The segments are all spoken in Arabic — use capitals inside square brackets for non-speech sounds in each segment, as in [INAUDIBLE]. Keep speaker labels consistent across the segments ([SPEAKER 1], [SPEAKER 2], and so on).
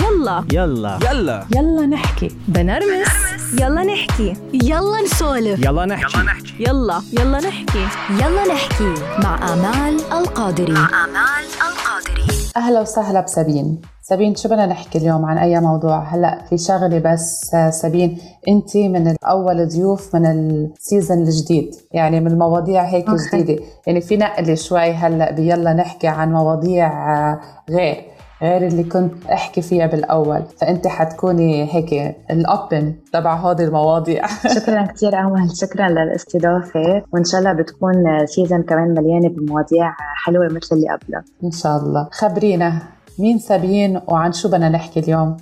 [SPEAKER 1] يلا.
[SPEAKER 2] يلا.
[SPEAKER 3] يلا.
[SPEAKER 4] يلا نحكي.
[SPEAKER 1] بنرمس. يلا نحكي.
[SPEAKER 5] يلا نسولف.
[SPEAKER 2] يلا نحكي.
[SPEAKER 1] يلا يلا. نحكي.
[SPEAKER 5] يلا نحكي. مع آمال القادري. مع آمال القادري.
[SPEAKER 4] أهلا وسهلا بسابين. سابين شو بدنا نحكي اليوم عن أي موضوع؟ هلأ في شغلة بس آه، سابين أنت من أول ضيوف من ال season الجديد. يعني من المواضيع هيك
[SPEAKER 5] okay.
[SPEAKER 4] جديدة. يعني في نقلة شوي هلأ بيلا نحكي عن مواضيع آه، غير. غير اللي كنت أحكي فيها بالأول. فأنت حتكوني هيك الأبن تبع هذه المواضيع. [LAUGHS]
[SPEAKER 6] شكرا كثير أمل شكرا للاستضافة. وإن شاء الله بتكون سيزون كمان مليانة بمواضيع حلوة مثل اللي قبلها
[SPEAKER 4] إن شاء الله. خبرينا مين سابين وعن شو بدنا نحكي اليوم؟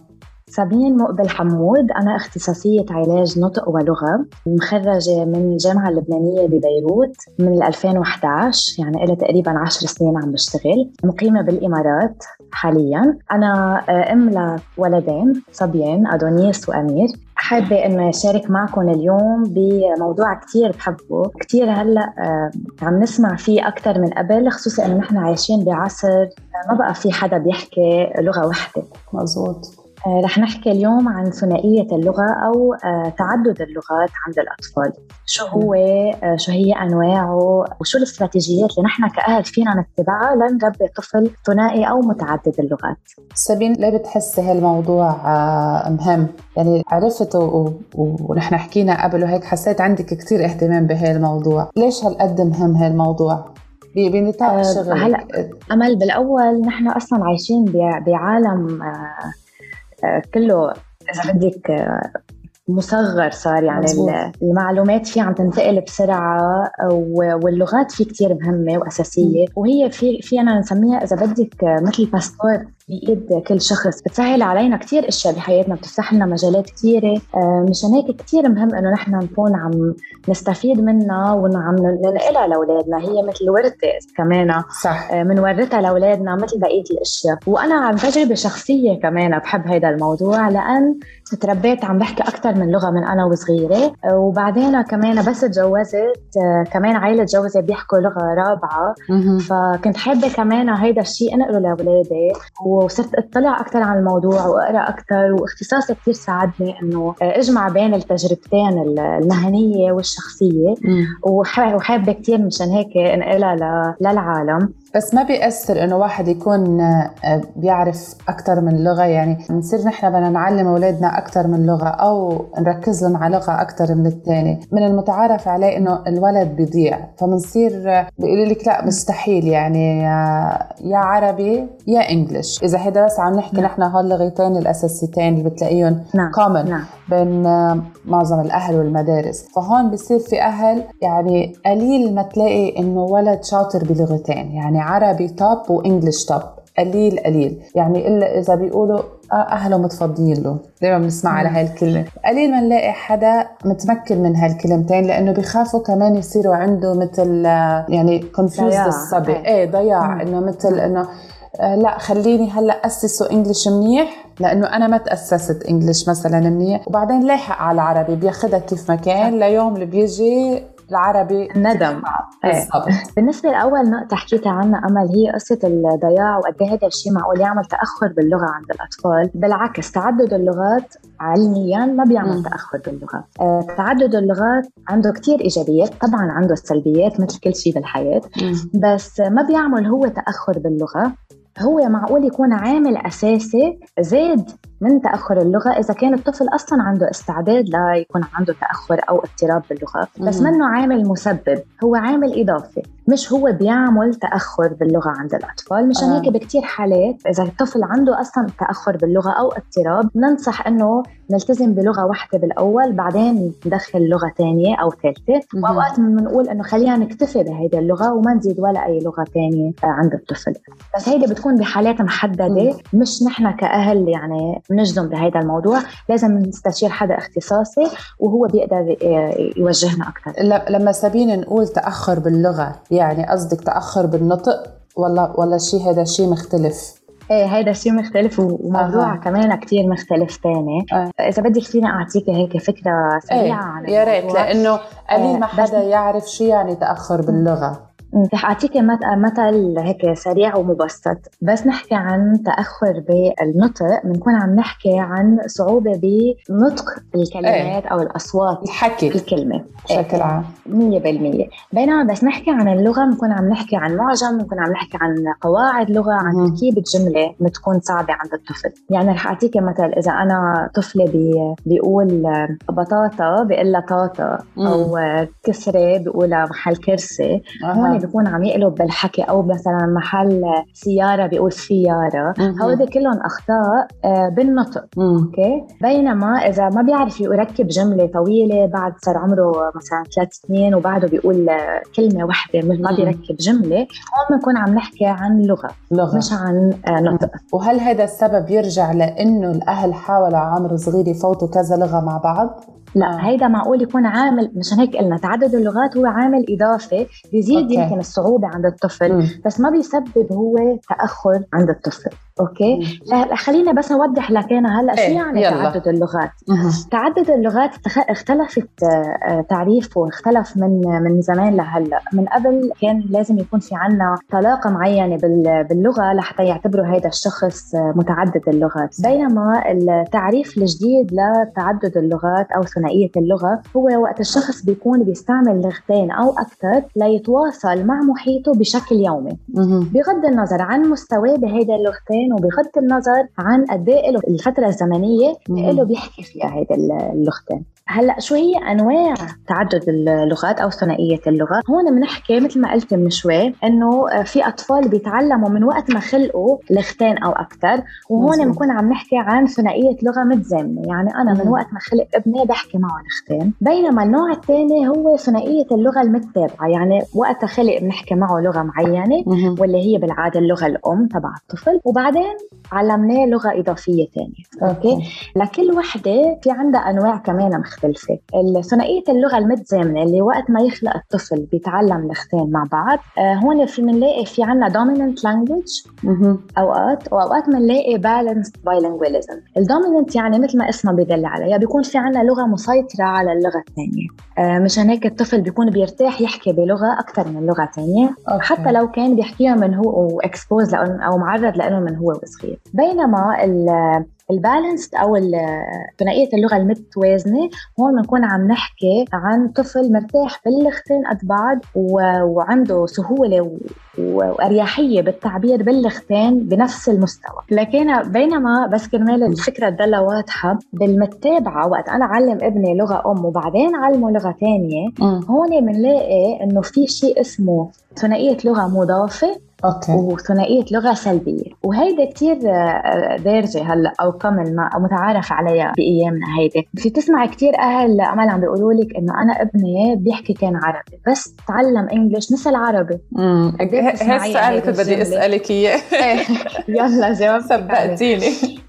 [SPEAKER 6] صابين مقبل حمود أنا اختصاصية علاج نطق ولغة ومخرجة من الجامعة اللبنانية ببيروت من 2011 يعني إلى تقريبا 10 سنين عم بشتغل مقيمة بالإمارات حاليا. أنا آه، أم لولدين صبيين أدونيس وأمير. حابة إنه أشارك معكم اليوم بموضوع كتير بحبه. كتير هلأ آه، عم نسمع فيه أكثر من قبل خصوصا إنه نحن عايشين بعصر ما بقى في حدا بيحكي لغة واحدة.
[SPEAKER 4] مزبوط.
[SPEAKER 6] رح نحكي اليوم عن ثنائية اللغة أو آه، تعدد اللغات عند الأطفال. شو هو آه، شو هي أنواعه وشو الاستراتيجيات اللي نحن كأهل فينا نتبعها لنربي طفل ثنائي أو متعدد اللغات؟
[SPEAKER 4] سابين ليه بتحسي هالموضوع آه، مهم؟ يعني عرفت ونحن حكينا قبل وهيك حسيت عندك كتير اهتمام بهي الموضوع ليش هالقد مهم هاي الموضوع ب- بنطاق
[SPEAKER 6] آه،
[SPEAKER 4] شغلك
[SPEAKER 6] هلأ أمل بالأول نحن أصلا عايشين بع- بعالم آه، آه، كله إذا بدك آه، مصغر صار يعني
[SPEAKER 4] مزبوط.
[SPEAKER 6] ال- المعلومات فيه عم تنتقل بسرعة و- واللغات فيه كتير مهمة وأساسية. وهي في فينا نسميها إذا بدك آه، مثل باسبور. بإيد كل شخص بتسهل علينا كتير أشياء بحياتنا بتفتح لنا مجالات كتيرة آه، مشان هيك كتير مهم إنه نحن نكون عم نستفيد منها وعم ننقلها لأولادنا. هي مثل ورثة كمان
[SPEAKER 4] صح.
[SPEAKER 6] بنورثها لأولادنا مثل بقية الأشياء. وأنا عن تجربة شخصية كمان بحب هذا الموضوع لأن تربيت عم بحكي أكثر من لغة من أنا وصغيرة. وبعدين كمان بس تجوزت آه، كمان عائله تجوزت بيحكوا لغة
[SPEAKER 4] رابعة.
[SPEAKER 6] فكنت حابة كمان هيدا الشيء أنقله لأولادي. وصرت اطلع أكثر عن الموضوع وأقرأ أكثر واختصاصي كثير ساعدني إنه أجمع بين التجربتين
[SPEAKER 4] المهنية
[SPEAKER 6] والشخصية. وحابة كثير مشان هيك أنقلها للعالم.
[SPEAKER 4] بس ما بيأثر إنه واحد يكون آه، بيعرف أكثر من لغة. يعني بنصير نحن بدنا نعلم أولادنا أكثر من لغة أو نركز لهم على لغة أكثر من الثانية من المتعارف عليه إنه الولد بيضيع. فبنصير آه، بيقولوا لك لا مستحيل. يعني آه، يا عربي يا انجلش إذا هيدا بس عم نحكي
[SPEAKER 6] نعم.
[SPEAKER 4] نحن هول اللغتين الأساسيتين اللي بتلاقيهم
[SPEAKER 6] نعم
[SPEAKER 4] common
[SPEAKER 6] نعم
[SPEAKER 4] بين آه، معظم الأهل والمدارس فهون بصير في أهل يعني قليل ما تلاقي إنه ولد شاطر بلغتين يعني عربي top و English top قليل قليل يعني إلا إذا بيقولوا آه أهله متفضيين له دائما بنسمع على
[SPEAKER 6] نعم.
[SPEAKER 4] هاي الكلمة قليل ما نلاقي حدا متمكن من هالكلمتين لأنه بيخافوا كمان يصيروا عنده مثل آه، يعني
[SPEAKER 6] confused.
[SPEAKER 4] الصبي.
[SPEAKER 6] إيه
[SPEAKER 4] ضياع. إنه مثل إنه لا خليني هلا أسسه English منيح لأنه أنا ما تأسست English مثلا منيح. وبعدين لاحق على العربي بياخذها كيف ما كان. ليوم اللي بيجي العربي [LAUGHS]
[SPEAKER 6] إيه
[SPEAKER 4] بالضبط.
[SPEAKER 6] بالنسبة لأول نقطة حكيتها عنها أمل هي قصة الضياع وقد إيه هذا الشيء معقول. يعمل تأخر باللغة عند الأطفال، بالعكس تعدد اللغات علميا ما بيعمل
[SPEAKER 4] مم.
[SPEAKER 6] تأخر باللغة، آه، تعدد اللغات عنده كتير إيجابيات، طبعا عنده السلبيات مثل كل شيء بالحياة، بس ما بيعمل هو تأخر باللغة. هو معقول يكون عامل أساسي زاد من تأخر اللغة إذا كان الطفل أصلا عنده استعداد ليكون عنده تأخر أو اضطراب باللغة بس. منه عامل مسبب هو عامل إضافي مش هو بيعمل تأخر باللغة عند الأطفال مشان
[SPEAKER 4] آه.
[SPEAKER 6] هيك بكتير حالات إذا الطفل عنده أصلا تأخر باللغة أو اضطراب ننصح إنه نلتزم بلغة واحدة بالأول بعدين ندخل لغة تانية أو ثالثة
[SPEAKER 4] مهم.
[SPEAKER 6] وأوقات بنقول إنه خلينا نكتفي بهيدي اللغة وما نزيد ولا أي لغة تانية آه، عند الطفل بس هيدي بتكون بحالات محددة
[SPEAKER 4] مم.
[SPEAKER 6] مش نحن كأهل يعني بنجزم بهيدا الموضوع لازم نستشير حدا اختصاصي وهو بيقدر آه، يوجهنا أكثر
[SPEAKER 4] ل- لما سابين نقول تأخر باللغة يعني قصدك تأخر بالنطق ولا ولا شيء هذا شيء مختلف
[SPEAKER 6] إيه هيدا شيء مختلف وموضوع
[SPEAKER 4] أها.
[SPEAKER 6] كمان كتير مختلف تاني
[SPEAKER 4] آه.
[SPEAKER 6] إذا بدك فيني أعطيك هيك فكرة سريعة عن
[SPEAKER 4] إيه يا ريت. لأنه قليل ما
[SPEAKER 6] آه، بس-
[SPEAKER 4] حدا يعرف شو يعني تأخر باللغة
[SPEAKER 6] رح أعطيك مثل هيك سريع ومبسط. بس نحكي عن تأخر بالنطق بنكون عم نحكي عن صعوبة بنطق الكلمات
[SPEAKER 4] إيه.
[SPEAKER 6] أو الأصوات
[SPEAKER 4] الحكي.
[SPEAKER 6] الكلمة.
[SPEAKER 4] بشكل عام.
[SPEAKER 6] 100% بينما بس نحكي عن اللغة بنكون عم نحكي عن معجم بنكون عم نحكي عن قواعد لغة عن
[SPEAKER 4] مم.
[SPEAKER 6] تركيبه جمله بتكون صعبة عند الطفل. يعني رح أعطيك مثل إذا أنا طفلة بي بيقول بطاطا بيقول لها طاطا أو كسرة بيقولها محل كرسي. هون. بيكون عم يقلب بالحكي أو مثلا محل سيارة بيقول
[SPEAKER 4] سيارة.
[SPEAKER 6] هودي كلهم أخطاء آه، بالنطق. okay بينما إذا ما بيعرف يركب جملة طويلة بعد صار عمره مثلا ثلاث سنين وبعده بيقول آه، كلمة واحدة ما. بيركب جملة هون بنكون عم نحكي عن لغة
[SPEAKER 4] لغة
[SPEAKER 6] مش عن آه، نطق
[SPEAKER 4] وهل هذا السبب يرجع لأنه الأهل حاولوا عمر صغير يفوتوا كذا لغة مع بعض؟
[SPEAKER 6] لا
[SPEAKER 4] آه.
[SPEAKER 6] هيدا معقول يكون عامل مشان هيك قلنا تعدد اللغات هو عامل اضافي بيزيد
[SPEAKER 4] okay.
[SPEAKER 6] يمكن الصعوبة عند الطفل
[SPEAKER 4] مم.
[SPEAKER 6] بس ما بيسبب هو تأخر عند الطفل
[SPEAKER 4] أوكي.
[SPEAKER 6] لا خلينا بس نوضح لك أنا هلأ شو
[SPEAKER 4] إيه،
[SPEAKER 6] يعني
[SPEAKER 4] يلا.
[SPEAKER 6] تعدد اللغات. تعدد اللغات اختلفت آه، آه، تعريفه اختلف من من زمان لهلأ من قبل كان لازم يكون في عنا طلاقة معينة بال- باللغة لحتى يعتبروا هذا الشخص آه، متعدد اللغات بينما التعريف الجديد لتعدد اللغات أو ثنائية اللغة هو وقت الشخص بيكون بيستعمل لغتين أو أكثر ليتواصل مع محيطه بشكل يومي. بغض النظر عن مستواه بهيدا اللغتين وبغض النظر عن قد إيه الفترة
[SPEAKER 4] الزمنية.
[SPEAKER 6] له بيحكي فيها هيدا اللغتين هلأ شو هي أنواع تعدد اللغات أو ثنائية اللغة هون بنحكي مثل ما قلت من شوي إنه في أطفال بيتعلموا من وقت ما خلقوا لغتين أو أكثر وهون. بنكون عم نحكي عن ثنائية لغة متزامنة. يعني أنا من
[SPEAKER 4] مم.
[SPEAKER 6] وقت ما خلق ابني بحكي معه لغتين بينما النوع الثاني هو ثنائية اللغة المتتابعه يعني وقت خلق بنحكي معه لغة معينة
[SPEAKER 4] مهم.
[SPEAKER 6] واللي هي بالعادة اللغة الأم تبع الطفل. وبعدين علمناه لغة إضافية ثانية okay؟ لكل وحدة في عندها أنواع كمان مختلفة ثنائية اللغة المتزامنة اللي وقت ما يخلق الطفل بيتعلم لغتين مع بعض آه هون في بنلاقي في عندنا dominant language
[SPEAKER 4] مهم.
[SPEAKER 6] اوقات وأوقات بنلاقي balanced bilingualism ال dominant يعني مثل ما اسمها بيدل عليها بيكون في عنا لغة مسيطرة على اللغة الثانية آه مشان هيك الطفل بيكون بيرتاح يحكي بلغة أكثر من لغة ثانية
[SPEAKER 4] okay.
[SPEAKER 6] حتى لو كان بيحكيها من هو exposed أو معرض لأنه من هو وصغير بينما ال- ال balanced أو ثنائية اللغة المتوازنة هون بنكون عم نحكي عن طفل مرتاح باللغتين قد بعض وعنده سهولة وأريحية بالتعبير باللغتين بنفس المستوى. لكن بينما بس كرمال الفكرة تضلها واضحة بالمتابعة وقت أنا علم ابني لغة أم وبعدين علمه لغة
[SPEAKER 4] ثانية.
[SPEAKER 6] هون بنلاقي إنه في شيء اسمه ثنائية لغة مضافة
[SPEAKER 4] okay.
[SPEAKER 6] وثنائية لغة سلبية. وهيدا كتير آه، دارجة هلأ أو common أو متعارف عليها بايامنا هيدي. في تسمع كتير أهل آمال عم بيقولوا لك إنه أنا ابني بيحكي كان عربي بس تعلم English نسى العربي
[SPEAKER 4] مم.
[SPEAKER 6] قد
[SPEAKER 4] ه-
[SPEAKER 6] بتسمعي
[SPEAKER 4] هالسؤال اللي
[SPEAKER 6] هيدي
[SPEAKER 4] كنت بدي؟ أسألك إياه [LAUGHS]
[SPEAKER 6] يلا جاوب
[SPEAKER 4] سبقتيني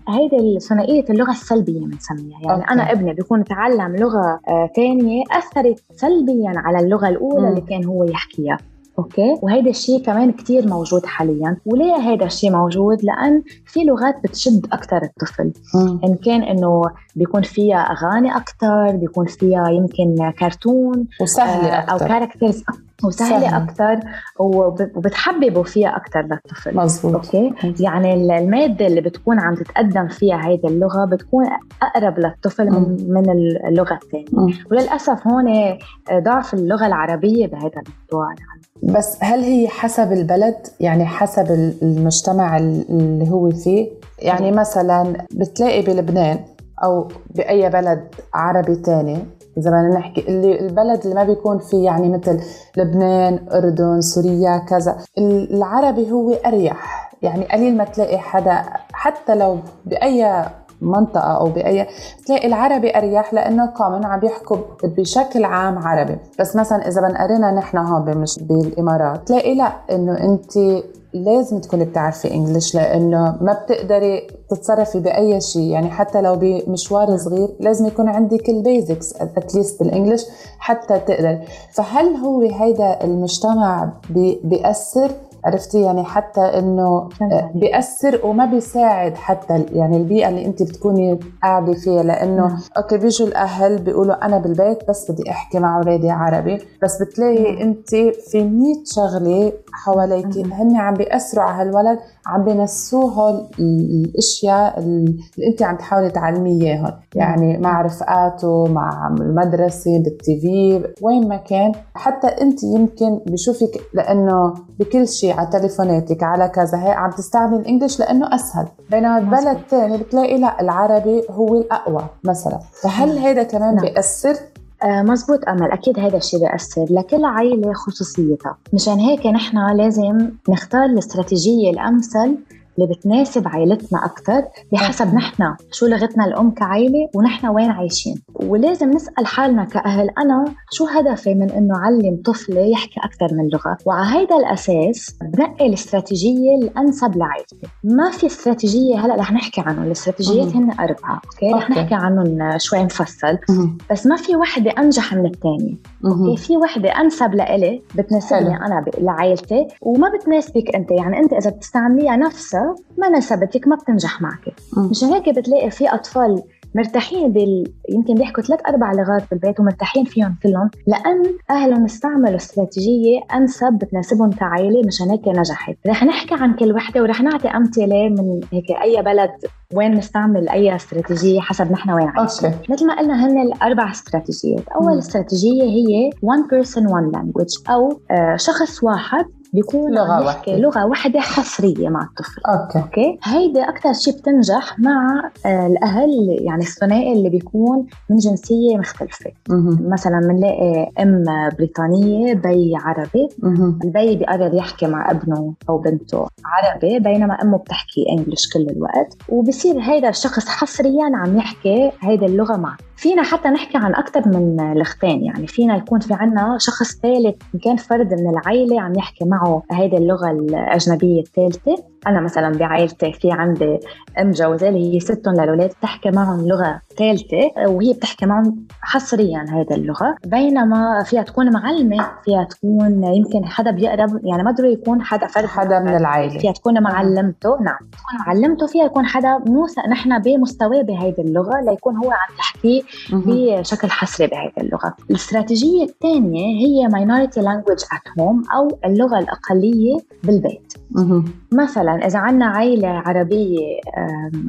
[SPEAKER 6] هيدي ثنائيه اللغة السلبية بنسميها يعني okay. أنا ابني بيكون تعلم لغة ثانية أثرت سلبيا على اللغة الأولى
[SPEAKER 4] مم.
[SPEAKER 6] اللي كان هو يحكيها okay؟ وهيدا الشيء كمان كتير موجود حاليا. وليه هيدا الشيء موجود؟ لأن في لغات بتشد أكثر الطفل.
[SPEAKER 4] مم.
[SPEAKER 6] إن كان إنه بيكون فيها أغاني أكثر بيكون فيها يمكن كرتون
[SPEAKER 4] وسهلة
[SPEAKER 6] آه، أو characters
[SPEAKER 4] وسهلة.
[SPEAKER 6] أكثر وبتحببوا فيها أكثر للطفل.
[SPEAKER 4] مزبوط
[SPEAKER 6] okay؟ يعني ال- المادة اللي بتكون عم تتقدم فيها هيدي اللغة بتكون أقرب للطفل من, من اللغة
[SPEAKER 4] الثانية.
[SPEAKER 6] وللأسف هون ضعف اللغة العربية بهذا الموضوع. يعني
[SPEAKER 4] بس هل هي حسب البلد؟ يعني حسب ال- المجتمع ال- اللي هو فيه؟ يعني مثلا بتلاقي بلبنان أو بأي بلد عربي تاني إذا بدنا نحكي اللي البلد اللي ما بيكون فيه يعني مثل لبنان أردن سوريا كذا ال- العربي هو أريح. يعني قليل ما تلاقي حدا حتى لو بأي منطقة أو بأي تلاقي العربي أريح لأنه common عم بيحكوا بشكل عام عربي. بس مثلا إذا بنقارنها نحن هون مش بالإمارات تلاقي لا إنه أنت لازم تكوني بتعرفي English لأنه ما بتقدري تتصرفي بأي شيء. يعني حتى لو بمشوار صغير لازم يكون عندك ال basics at least بال English حتى تقدري. فهل هو هيدا المجتمع بي بيأثر؟ عرفتي يعني حتى إنه بيأثر وما بيساعد حتى يعني البيئة اللي أنت بتكوني قاعدة فيها لأنه نعم. أوكي بيجوا الأهل بيقولوا أنا بالبيت بس بدي أحكي مع أولادي عربي بس بتلاقي نعم. أنت في 100 شغلة حواليك نعم. هن عم بيأثروا على هالولد عم بينسوه الأشياء اللي أنت عم تحاولي تعلميه إياهم يعني مع رفقاته مع المدرسة بالتي في وين ما كان حتى أنت يمكن بشوفك لأنه بكل شيء على تليفوناتك على كذا هي عم تستعمل الانجليش لأنه أسهل. بينما ببلد ثاني بتلاقي لا العربي هو الأقوى مثلا. فهل هذا كمان نعم. بيأثر؟
[SPEAKER 6] آه مزبوط أمل. أكيد هذا الشيء بيأثر. لكل عائلة خصوصيتها. مشان هيك نحن لازم نختار الاستراتيجية الأمثل اللي بتناسب عائلتنا أكثر بحسب نحن شو لغتنا الأم كعائلة ونحن وين عايشين. ولازم نسأل حالنا كأهل أنا شو هدفي من إنه علم طفلي يحكي أكثر من لغة؟ وعلى هيدا الأساس بنقي الاستراتيجية الأنسب لعائلتي. ما في استراتيجية هلأ رح نحكي عنهم الاستراتيجيات هن أربعة okay؟ رح نحكي عنهم شوي مفصل بس ما في وحدة أنجح من الثانية okay؟ في وحدة أنسب لإلي بتناسبني أنا لعائلتي وما بتناسبك أنت. يعني أنت إذا بتستعمليها نفسها ما ناسبتك ما بتنجح معك. مشان هيك بتلاقي في أطفال مرتاحين بال يمكن بيحكوا ثلاث أربع لغات بالبيت ومرتاحين فيهم كلهم لأن أهلهم استعملوا استراتيجية أنسب بتناسبهم كعائلة مشان هيك نجحت. رح نحكي عن كل وحدة ورح نعطي أمثلة من هيك أي بلد وين نستعمل أي استراتيجية حسب نحن وين عايشين. مثل ما قلنا هن الأربع استراتيجيات. أول استراتيجية هي one person one language أو آه، شخص واحد بيكون لغة واحدة. لغة واحدة حصرية مع الطفل.
[SPEAKER 4] أوكي.
[SPEAKER 6] أوكي؟ هيدي أكثر شيء بتنجح مع آه، الأهل يعني الثنائي اللي بيكون من جنسية مختلفة. مم. مثلا بنلاقي أم بريطانية بي عربي. مم. البي بيقرر يحكي مع ابنه أو بنته عربي بينما أمه بتحكي English كل الوقت. وبصير هيدا الشخص حصريا عم يحكي هيدا اللغة معه. فينا حتى نحكي عن أكثر من لغتين يعني فينا يكون في عنا شخص ثالث كان فرد من العائله عم يحكي معه. معه هيدي اللغة الأجنبية الثالثة. أنا مثلا بعائلتي في عندي أم جوزة اللي هي ستهم للأولاد بتحكي معهم لغة ثالثة وهي بتحكي معهم حصريا هيدي اللغة. بينما فيها تكون معلمة فيها تكون يمكن حدا بيقرب يعني ما ضروري يكون حدا فرد
[SPEAKER 4] حدا من العائلة.
[SPEAKER 6] فيها تكون معلمته نعم. تكون معلمته فيها يكون حدا نوثق نحن بمستواه بهيدي اللغة ليكون هو عم تحكي بشكل حصري بهيدي اللغة. الاستراتيجية الثانية هي minority language at home أو اللغة الأقلية بالبيت. مثلا إذا عنا عائلة عربية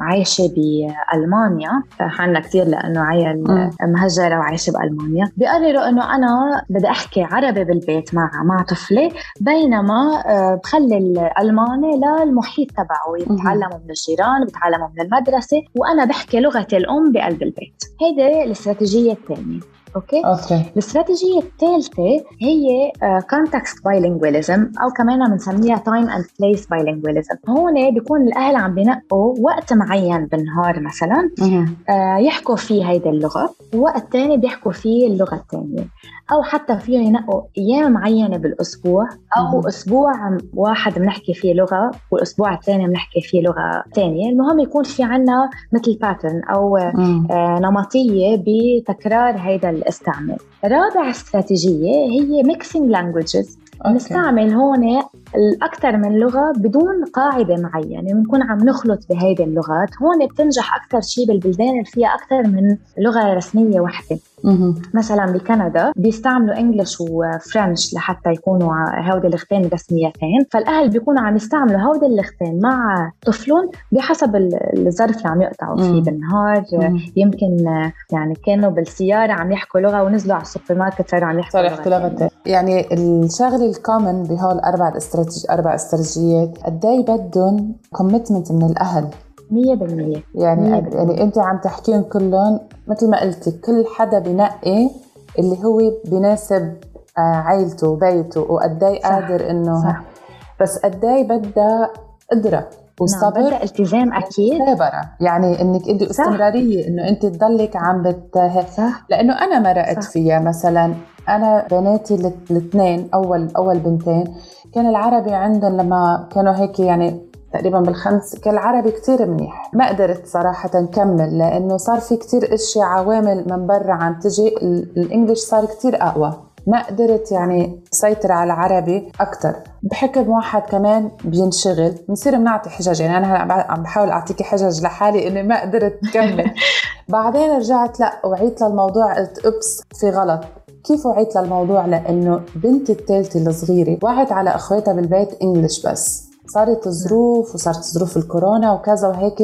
[SPEAKER 6] عايشة بألمانيا عنا كثير لأنه عيل مهجرة وعايشة بألمانيا بيقرروا إنه أنا بدي أحكي عربي بالبيت مع مع طفلي بينما آه، بخلي الألماني للمحيط تبعه بيتعلموا من الجيران بيتعلموا من المدرسة وأنا بحكي لغتي الأم بقلب البيت. هيدي الاستراتيجية الثانية. أوكي؟
[SPEAKER 4] أوكي.
[SPEAKER 6] الاستراتيجية الثالثة هي context uh, bilingualism أو كمان بنسميها time and place bilingualism هون بيكون الأهل عم بينقوا وقت معين بالنهار مثلا uh, يحكوا فيه هيدي اللغة ووقت ثاني بيحكوا فيه اللغة الثانية أو حتى فيهم ينقوا أيام معينة بالأسبوع أو مم. أسبوع واحد بنحكي فيه لغة والأسبوع الثاني بنحكي فيه لغة ثانية المهم يكون في عنا مثل pattern أو آه نمطية بتكرار هيدا الاستعمال رابع استراتيجية هي mixing languages نستعمل هون الأكثر من لغة بدون قاعدة معينة بنكون عم نخلط بهيدي اللغات. هون بتنجح أكثر شيء بالبلدان اللي فيها أكثر من لغة رسمية واحدة مثلا بكندا بيستعملوا English و French لحتى يكونوا هودي اللغتين رسميتين. فالأهل بيكونوا عم يستعملوا هودي اللغتين مع طفلهم بحسب الظرف اللي عم يقطعوا فيه. بالنهار يمكن يعني كانوا بالسيارة عم يحكوا لغة ونزلوا على السوبر ماركت صاروا عم يحكوا
[SPEAKER 4] لغة يعني الشغله ال common بهول أربع استراتيجي أربع استراتيجيات قد إيه بدهم commitment من الأهل؟
[SPEAKER 6] 100%
[SPEAKER 4] يعني يعني انت عم تحكيهم كلهم مثل ما قلتي كل حدا بنقي اللي هو بيناسب آه، عائلته وبيته وقد إيه قادر إنه صح. بس قد إيه بدها قدرة
[SPEAKER 6] وصبر نعم بدها التزام أكيد
[SPEAKER 4] مثابره يعني إنك انت استمرارية إنه انت تضلك عم بت صح. لأنه أنا مرقت. فيها مثلا أنا بناتي الإثنين أول أول بنتين كان العربي عندهم لما كانوا هيك يعني تقريبا بالخمس كان العربي كتير منيح. ما قدرت صراحة كمل لأنه صار في كتير أشياء عوامل من برا عم تجي الإنجليش صار كتير أقوى. ما قدرت يعني سيطر على العربي أكثر بحكم واحد كمان بينشغل بنصير بنعطي حجج. يعني أنا هلأ عم بحاول اعطيكي حجج لحالي إني ما قدرت كمل [LAUGHS] بعدين رجعت لأ وعيت للموضوع قلت أوبس في غلط. كيف وعيت للموضوع؟ لأنه بنتي الثالثة الصغيرة وعت على أخواتها بالبيت انجلش بس. صارت ظروف وصارت ظروف الكورونا وكذا وهيك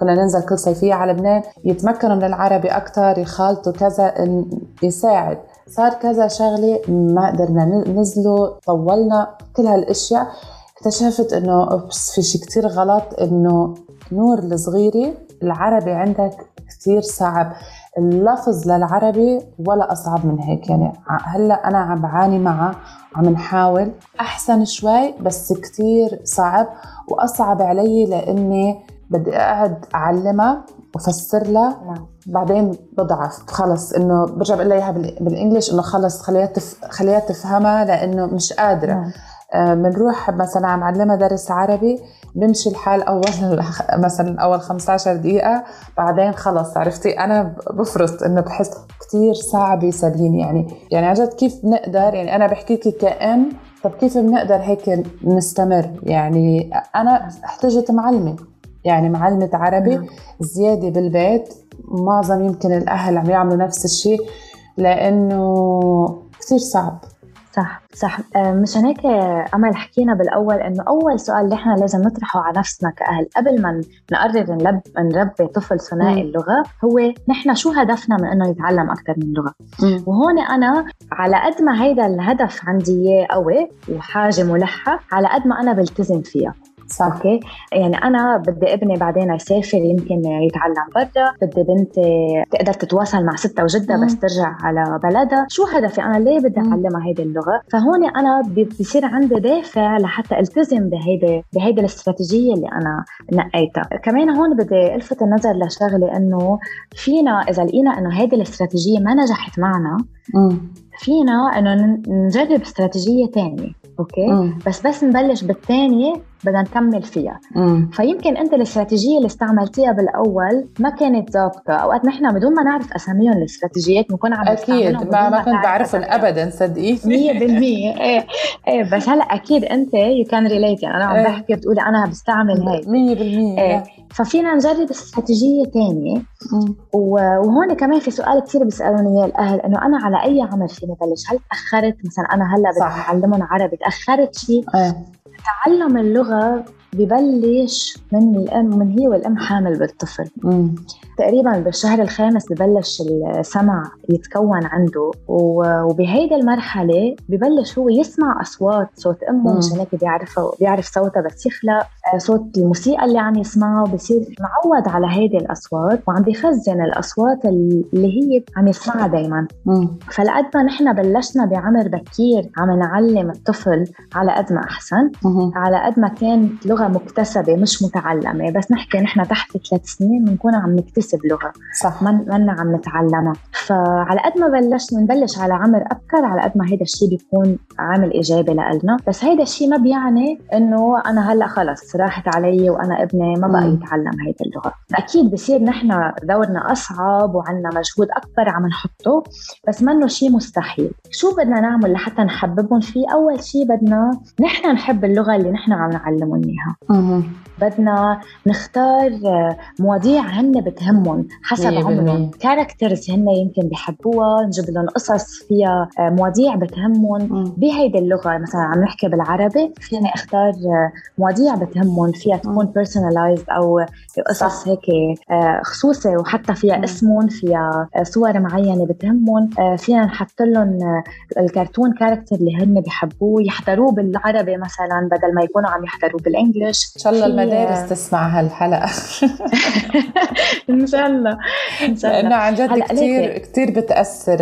[SPEAKER 4] كنا ننزل كل صيفية على لبنان يتمكنوا من العربي أكثر يخالطوا كذا يساعد. صار كذا شغلة ما قدرنا ننزله طولنا كل هالأشياء. اكتشفت إنه أوبس في شيء كثير غلط إنه نور الصغيرة العربي عندك كثير صعب. اللفظ للعربي ولا أصعب من هيك. يعني هلأ أنا عم بعاني معه عم نحاول. أحسن شوي بس كثير صعب وأصعب علي لأني بدي أقعد أعلمها وفسر لها. نعم. بعدين بضعف. خلص إنه برجع بقول لها بالانجلش إنه خلص خليها تف... خليها تفهمها لأنه مش قادرة. نعم. بنروح آه مثلا عم علمها درس عربي بمشي الحال اول [LAUGHS] مثلا أول 15 دقيقة بعدين خلص عرفتي؟ أنا بفرط إنه بحس كثير صعب يسابين يعني يعني عن جد كيف بنقدر يعني أنا بحكي لك كأم طب كيف بنقدر هيك نستمر؟ يعني أنا احتجت معلمة يعني معلمة عربي نعم. زيادة بالبيت معظم يمكن الأهل عم يعملوا نفس الشيء لأنه كثير صعب.
[SPEAKER 6] صح صح. آه، مشان هيك أمل حكينا بالأول إنه أول سؤال اللي إحنا لازم نطرحه على نفسنا كأهل قبل ما نقرر نلب نربي طفل ثنائي اللغة هو نحن شو هدفنا من إنه يتعلم أكثر من لغة. مم. وهون أنا على قد ما هيدا الهدف عندي إياه قوي وحاجة ملحة على قد ما أنا بلتزم فيها. أوكي. يعني أنا بدي ابني بعدين يسافر يمكن يتعلم برا بدي بنتي تقدر تتواصل مع ستها وجدها بس ترجع على بلدها. شو هدفي؟ أنا ليه بدي أعلمها هيدي اللغة؟ فهون أنا بصير عندي دافع لحتى ألتزم بهيدي بهيدي الاستراتيجية اللي أنا نقيتها. كمان هون بدي ألفت النظر لشغلة إنه فينا إذا لقينا إنه هيدي الاستراتيجية ما نجحت معنا فينا إنه نجرب استراتيجية ثانية أوكي. مم. بس بس نبلش بالثانيه بدنا نكمل فيها. مم. فيمكن أنت الاستراتيجية اللي استعملتيها بالأول ما كانت ظابطه أوقات نحن بدون ما نعرف أساميهم الاستراتيجيات بنكون عم
[SPEAKER 4] أكيد ما, ما كنت بعرفهم ابدا صدقيني. 100% [LAUGHS]
[SPEAKER 6] إيه إيه بس هلا أكيد أنت you can relate يعني أنا عم إيه. بحكي بتقولي أنا بستعمل هيك. 100%
[SPEAKER 4] إيه
[SPEAKER 6] ففينا نجرب استراتيجية ثانية وهون كمان في سؤال كثير بيسألوني إياه الأهل إنه أنا على أي عمر فيني بلش؟ هل تأخرت؟ مثلا أنا هلأ بدي اعلمهم عربي تأخرت شيء؟ إيه. تعلم اللغة ببلش من الأم من هي والأم حامل بالطفل مم. تقريبا بالشهر الخامس ببلش السمع يتكون عنده وبهيدي المرحلة ببلش هو يسمع أصوات صوت أمه مشان هيك بيعرفها بيعرف صوتها بس يخلق صوت الموسيقى اللي عم يسمعه بصير معود على هيدي الأصوات وعم بيخزن الأصوات اللي هي عم يسمعها دائما فلقد ما نحن بلشنا بعمر بكير عم نعلم الطفل على قد ما أحسن مم. على قد ما كانت لغة مكتسبة مش متعلمة. بس نحكي نحن تحت ثلاث سنين بنكون عم نكتسب لغة
[SPEAKER 4] صح.
[SPEAKER 6] ما عم نتعلمها. فعلى قد ما بلشنا نبلش على عمر أبكر على قد ما هيدا الشيء بيكون عامل إيجابي لنا بس هيدا الشيء ما بيعني إنه أنا هلأ خلص راحت علي وأنا ابني ما بقى يتعلم هيدي اللغة. أكيد بصير نحن دورنا أصعب وعندنا مجهود أكبر عم نحطه بس منه شيء مستحيل. شو بدنا نعمل لحتى نحببهم؟ فيه أول شيء بدنا نحن نحب اللغة اللي نحن عم نعلمهم إياها. بدنا نختار مواضيع هن بتهمهم حسب عمرهم. characters هن يمكن بحبوها نجيب لهم قصص فيها مواضيع بتهمهم. بهيدي اللغة مثلا عم نحكي بالعربي فيني أختار مواضيع بتهمهم. فيها تكون personalized أو قصص هيك آه، خصوصي وحتى فيها اسمهم فيها آه، صور معينة بتهمهم. آه، فينا نحط لهم الكرتون كاركتر اللي هن بحبوه يحضروه بالعربي مثلا بدل ما يكونوا عم يحضروه بالانجلش
[SPEAKER 4] إن شاء الله المدارس تسمع هالحلقة. [LAUGHS]
[SPEAKER 6] إن شاء الله
[SPEAKER 4] إن شاء الله. لأنه عن جد كثير كثير بتأثر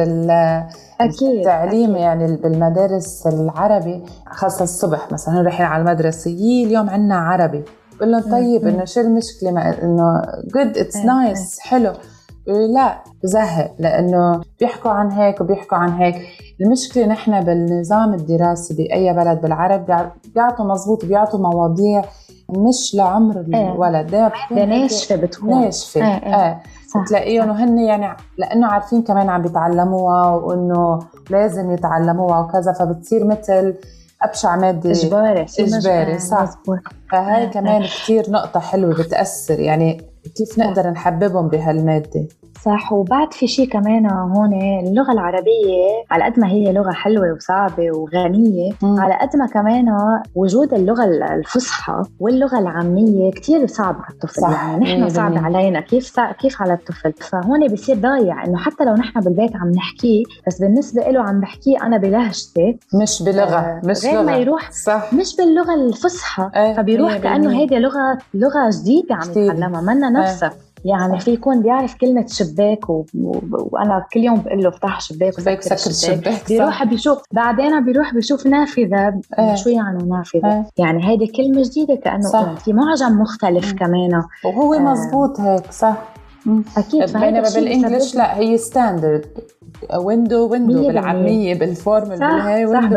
[SPEAKER 4] أكيد التعليم أكيد. يعني بالمدارس العربي خاصة الصبح مثلا رايحين على المدرسة يي اليوم عندنا عربي. بقول لهم طيب إنه شو المشكلة؟ إنه good it's nice حلو. لا بزهق لأنه بيحكوا عن هيك وبيحكوا عن هيك. المشكلة نحن بالنظام الدراسي بأي بلد بالعرب بيعطوا مزبوط بيعطوا مواضيع مش لعمر إيه. الولد.
[SPEAKER 6] دائما ناشفه بتكون
[SPEAKER 4] ناشفه إيه, إيه. تلاقيهم وهن يعني لأنه عارفين كمان عم بيتعلموها وإنه لازم يتعلموها وكذا فبتصير مثل أبشع مادة
[SPEAKER 6] إجباري
[SPEAKER 4] إجباري صح. فهي كمان كثير نقطة حلوة بتأثر. يعني كيف نقدر نحببهم بهالمادة؟
[SPEAKER 6] صح وبعد في شيء كمان هون اللغة العربية على قد ما هي لغة حلوة وصعبة وغنية مم. على قد ما كمان وجود اللغة الفصحى واللغة العامية كتير صعب على الطفل. صح. يعني نحن صعب علينا كيف صعب كيف على الطفل. فهون بصير ضايع إنه حتى لو نحن بالبيت عم نحكيه بس بالنسبة له عم بحكيه أنا بلهجتي
[SPEAKER 4] مش بلغة آه مش
[SPEAKER 6] غير لغة. ما يروح صح. مش باللغة الفصحى إيه فبيروح كأنه هيدي لغة لغة جديدة عم يتعلمها. منا نفسها يعني في يكون بيعرف كلمة شباك و... و... وأنا كل يوم بقول له افتح شباك
[SPEAKER 4] وسكر الشباك, الشباك
[SPEAKER 6] بيروح بيشوف بعدين بيروح بيشوف نافذة. آه. شو يعني نافذة؟ آه. يعني هيدي كلمة جديدة كأنه صح. في معجم مختلف آه. كمان.
[SPEAKER 4] وهو مزبوط هيك صح.
[SPEAKER 6] أكيد
[SPEAKER 4] بينما بال English لا هي standard window window بالعامية بال formal
[SPEAKER 6] بالهاي صح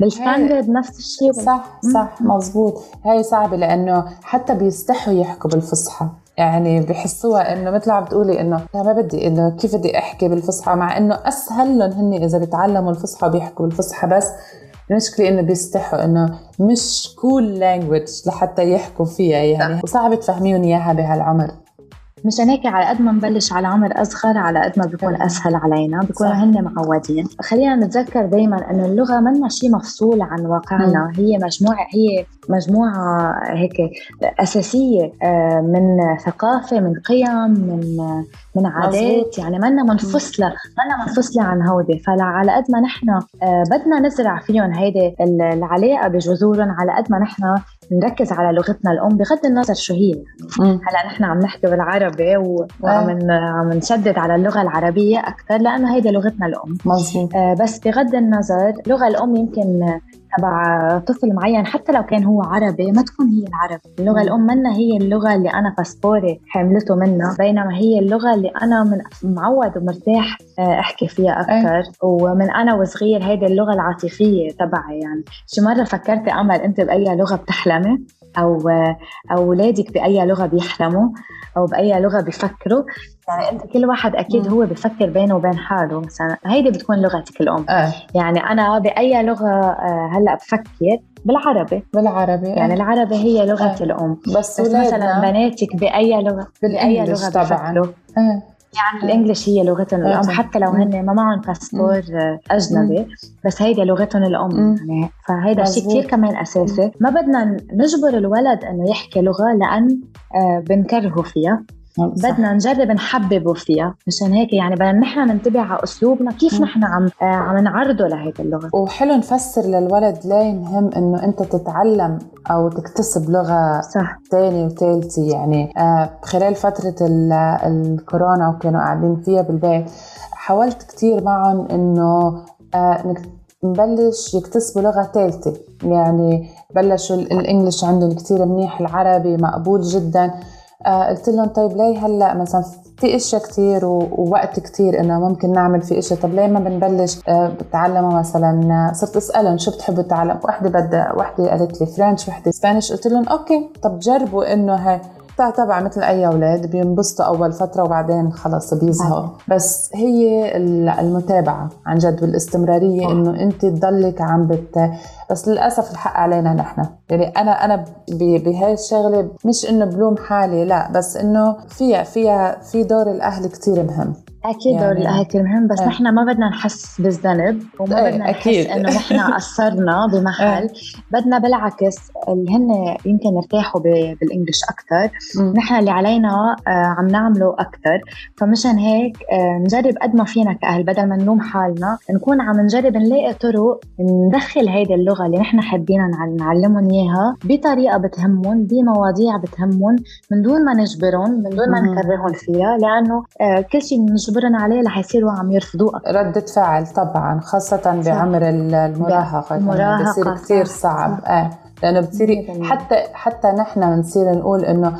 [SPEAKER 6] بال standard نفس الشيء
[SPEAKER 4] صح صح مزبوط هاي صعبة لأنه حتى بيستحوا يحكوا بالفصحى. يعني بحسوها إنه مثل عم بتقولي إنه ما بدي إنه كيف بدي أحكي بالفصحى مع إنه أسهل لهم هن إذا بيتعلموا الفصحى بيحكوا بالفصحى بس المشكلة إنه بيستحوا إنه مش كول cool لانجوج لحتى يحكوا فيها يعني. وصعب تفهميهم إياها بهالعمر.
[SPEAKER 6] مشان هيك على قد ما نبلش على عمر أصغر على قد ما بيكون أسهل علينا بيكونوا هن معودين. خلينا نتذكر دائما إنه اللغة منا شيء مفصول عن واقعنا. م. هي مجموعه هي مجموعة هيك أساسية آه، من ثقافة من قيم من من عادات يعني منا منفصله منا منفصله عن هودي. فعلى قد ما نحن آه، بدنا نزرع فيهم هيدي العلاقة بجذورهم على قد ما نحن نركز على لغتنا الأم بغض النظر شو هي. هلا نحن عم نحكي بالعربي وعم. عم نشدد على اللغة العربية أكثر لأنه هيدي لغتنا الأم.
[SPEAKER 4] مزبوط
[SPEAKER 6] آه بس بغض النظر اللغة الأم يمكن تبع طفل معين حتى لو كان هو عربي ما تكون هي العربي. اللغة الأم منا هي اللغة اللي أنا باسبوري حملته منها بينما هي اللغة اللي أنا من معود ومرتاح آه، أحكي فيها أكثر ومن أنا وصغير هيدي اللغة العاطفية تبعي يعني. شي مرة فكرتي أمل أنت بأي لغة بتحلمي؟ أو آه، أو أولادك بأي لغة بيحلموا أو بأي لغة بيفكروا. يعني أنت كل واحد أكيد هو بفكر بينه وبين حاله. مثلا هيدي بتكون لغتك الأم.
[SPEAKER 4] آه.
[SPEAKER 6] يعني أنا بأي لغة آه، هلأ بفكر بالعربي.
[SPEAKER 4] بالعربي.
[SPEAKER 6] يعني العربي هي لغتي آه. الأم.
[SPEAKER 4] بس,
[SPEAKER 6] بس مثلا بناتك بأي لغة بأي لغة
[SPEAKER 4] طبعا. آه.
[SPEAKER 6] يعني الإنجليش هي لغتهم الأم حتى لو هن ما معهم باسبور أجنبي بس هيدا لغتهم الأم يعني. فهيدا شيء كثير كمان أساسي. ما بدنا نجبر الولد إنه يحكي لغة لأن بنكرهه فيها. بدنا نجرب نحببه فيها. مشان هيك يعني بدنا نحن ننتبه على أسلوبنا كيف نحن عم آه عم نعرضه لهيك اللغة.
[SPEAKER 4] وحلو نفسر للولد ليه مهم إنه أنت تتعلم أو تكتسب لغة
[SPEAKER 6] صح.
[SPEAKER 4] ثانية وثالثه يعني. آه خلال فترة الكورونا وكانوا قاعدين فيها بالبيت حاولت كثير معهم إنه آه نبلش يكتسبوا لغة ثالثة يعني بلشوا ال English عندهم كثير منيح العربي مقبول جدا. قلت لهم طيب ليه هلأ مثلا في إشياء كثير ووقت كثير إنه ممكن نعمل في إشياء. طب ليه ما بنبلش؟ آه بتعلموا مثلا صرت أسألهم شو بتحبوا تتعلم وحده بدها وحده قالت لي French وحده Spanish قلت لهم أوكي طب جربوا إنه هي تبع مثل أي أولاد بينبسطوا أول فترة وبعدين خلص بيزهقوا. بس هي المتابعة عن جد والاستمرارية إنه أنت تضلك عم بت بس للأسف الحق علينا نحن. يعني أنا أنا بهاي الشغلة مش إنه بلوم حالي لا بس إنه فيها فيها في دور الأهل كثير مهم.
[SPEAKER 6] أكيد يعني دور الاهل كثير مهم بس آه. نحن ما بدنا نحس بالذنب وما إيه بدنا نحس إنه نحن [LAUGHS] قصرنا بمحل. آه. بدنا بالعكس اللي هن يمكن ارتاحوا بالإنجلش أكثر نحن اللي علينا آه عم نعمله أكثر فمشان هيك آه نجرب قد ما فينا كأهل بدل ما نلوم حالنا نكون عم نجرب نلاقي طرق ندخل هيدي اللغة اللي نحن حابين نعلمهم إياها بطريقة بتهمهم بمواضيع بتهمهم من دون ما نجبرهم من دون ما نكرههم فيها. لأنه آه كل شيء بنجبرن عليه رح يصيروا عم يرفضوه.
[SPEAKER 4] ردة فعل طبعا خاصة بعمر المراهقة
[SPEAKER 6] المراهقة
[SPEAKER 4] بصير كثير صعب. إيه لأنه بتصيري حتى حتى نحن بنصير نقول إنه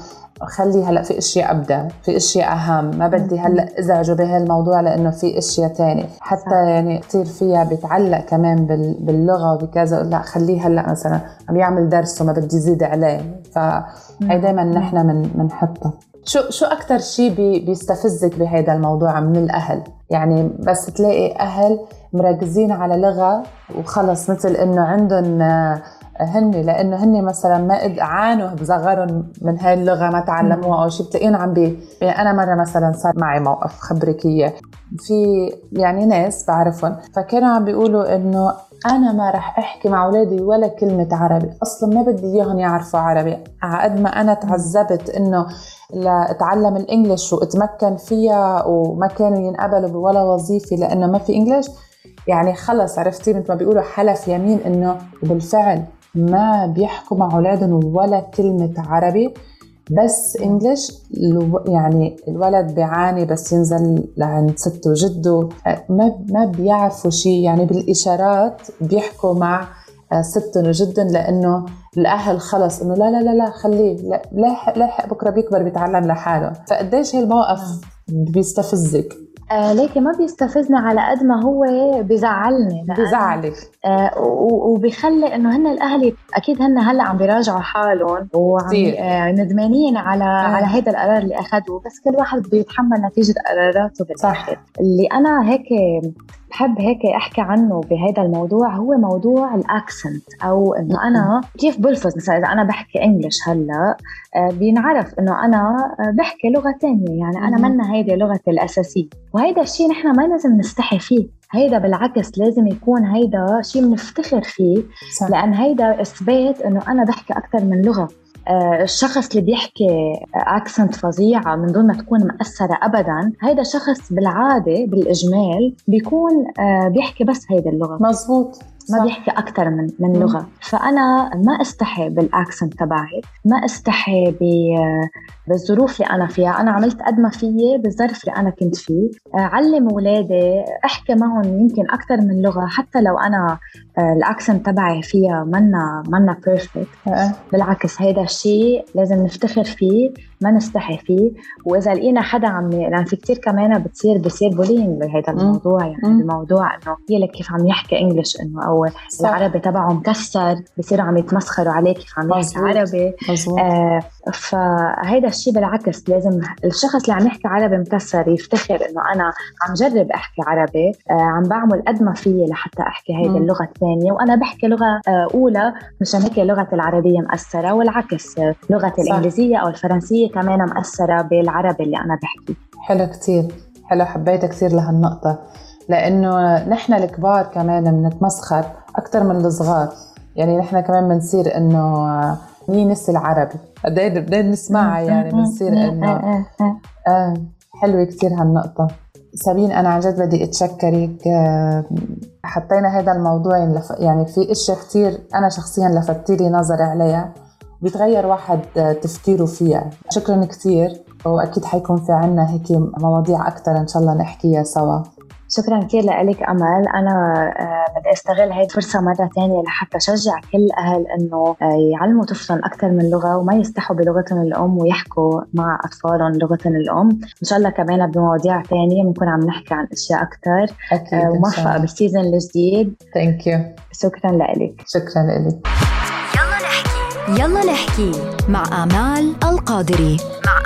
[SPEAKER 4] خلي هلأ في إشياء ابدا في إشياء أهم. ما بدي هلأ ازعجه بهالموضوع لأنه في إشياء تانية. حتى صح. يعني كثير فيها بيتعلق كمان باللغة وبكذا لا خليه هلأ مثلا عم يعمل درس وما بدي زيد عليه. فهي دائما نحن بنحطها شو شو أكثر شيء بي بيستفزك بهذا الموضوع من الأهل؟ يعني بس تلاقي أهل مركزين على لغة وخلص مثل إنه عندهم آه، هن لأنه هن مثلا ما عانوا بصغرهم من هاي اللغة ما تعلموها أو شيء بتلاقيهم عم بي يعني أنا مرة مثلا صار معي موقف خبرك اياه في يعني ناس بعرفهم فكانوا عم بيقولوا إنه أنا ما رح أحكي مع أولادي ولا كلمة عربي. أصلا ما بدي إياهم يعرفوا عربي. على قد ما أنا تعذبت إنه لأتعلم الإنجليش وأتمكن فيها وما كانوا ينقبلوا بولا وظيفة لأنه ما في إنجليش يعني خلص عرفتي؟ مثل ما بيقولوا حلف يمين إنه بالفعل ما بيحكوا مع أولادهم ولا كلمة عربي. بس انجلش يعني الولد بيعاني بس ينزل لعند سته وجده. ما ما بيعرفوا شيء يعني بالإشارات بيحكوا مع ستهم وجدهم لأنه الأهل خلص إنه لا لا لا لا خليه لا لاحق لاحق بكرة بيكبر بيتعلم لحاله. فقديش هالموقف بيستفزك؟
[SPEAKER 6] آه ليكي ما بيستفزني على قد ما هو بزعلني
[SPEAKER 4] بزعلك
[SPEAKER 6] آه وبيخلي إنه هن الاهل أكيد هن هلأ عم بيراجعوا حالهم وعم آه ندمانين على آه. على هذا القرار اللي اخذوه بس كل واحد بيتحمل نتيجة قراراته بالآخر. اللي أنا هيك بحب هيك أحكي عنه بهذا الموضوع. هو موضوع الأكسنت أو إنه أنا كيف بلفظ؟ مثلا إذا أنا بحكي إنجلش هلأ آه، بينعرف إنه أنا بحكي لغة ثانية يعني أنا منا هيدي لغتي الأساسية. وهيدا الشيء نحن ما لازم نستحي فيه. هيدا بالعكس لازم يكون هيدا شيء بنفتخر فيه. صح. لأن هيدا إثبات إنه أنا بحكي أكثر من لغة. الشخص اللي بيحكي accent فظيعه من دون ما تكون مأثرة ابدا هيدا شخص بالعادة بالإجمال بيكون بيحكي بس هيدا اللغة.
[SPEAKER 4] مزبوط.
[SPEAKER 6] ما بيحكي أكثر من من لغة. فأنا ما استحي بال accent تبعي ما استحي بالظروف اللي أنا فيها. أنا عملت قد ما فيي بالظرف اللي أنا كنت فيه. علمت اولادي أحكي معهم يمكن أكثر من لغة. حتى لو أنا آه، ال accent تبعي فيها منا منا perfect أه. بالعكس هيدا الشيء لازم نفتخر فيه. ما نستحي فيه. وإذا لقينا حدا عم لأن في كثير كمان بتصير بصير bullying بهذا الموضوع يعني مم. الموضوع إنه لك كيف عم يحكي English إنه أو صح. العربي تبعه مكسر بصيروا عم يتمسخروا عليه كيف عم يحكي عربي. آه فهيدا الشيء بالعكس لازم الشخص اللي عم يحكي عربي مكسر يفتخر إنه أنا عم جرب أحكي عربي. آه عم بعمل قد ما فيي لحتى أحكي هيدي اللغة الثانية وأنا بحكي لغة آه أولى مشان هيك لغتي العربية مأثرة والعكس لغتي الإنجليزية أو الفرنسية كمان مأثرة بالعربي اللي أنا بحكي.
[SPEAKER 4] حلو كثير حلو حبيتها كثير لهالنقطة. لأنه نحن الكبار كمان بنتمسخر أكثر من الصغار. يعني نحن كمان بنصير إنه مين نسي العربي. قد إيه بدنا نسمعها يعني بنصير إنه آه حلوة كثير هالنقطة. سابين أنا عن جد بدي اتشكرك آه، حطينا هذا الموضوع يعني في اشياء كثير أنا شخصيا لفتي لي نظري عليها بيتغير واحد تفكيره فيها. شكرا كثير وأكيد حيكون في عنا هيك مواضيع أكثر إن شاء الله نحكيها سوا.
[SPEAKER 6] شكرا كثير لك أمل. أنا آه، بدي أستغل هاي الفرصه مرة ثانية لحتى أشجع كل الاهل إنه آه، يعلموا طفلهم أكثر من لغة وما يستحوا بلغتهم الأم ويحكوا مع أطفالهم لغتهم الأم. إن شاء الله كمان بمواضيع ثانية بنكون عم نحكي عن أشياء أكثر.
[SPEAKER 4] أكيد
[SPEAKER 6] وموفقه بال season الجديد.
[SPEAKER 4] thank you
[SPEAKER 6] شكرا لك
[SPEAKER 4] شكرا لك
[SPEAKER 5] يلا نحكي. يلا نحكي مع آمال القادري. مع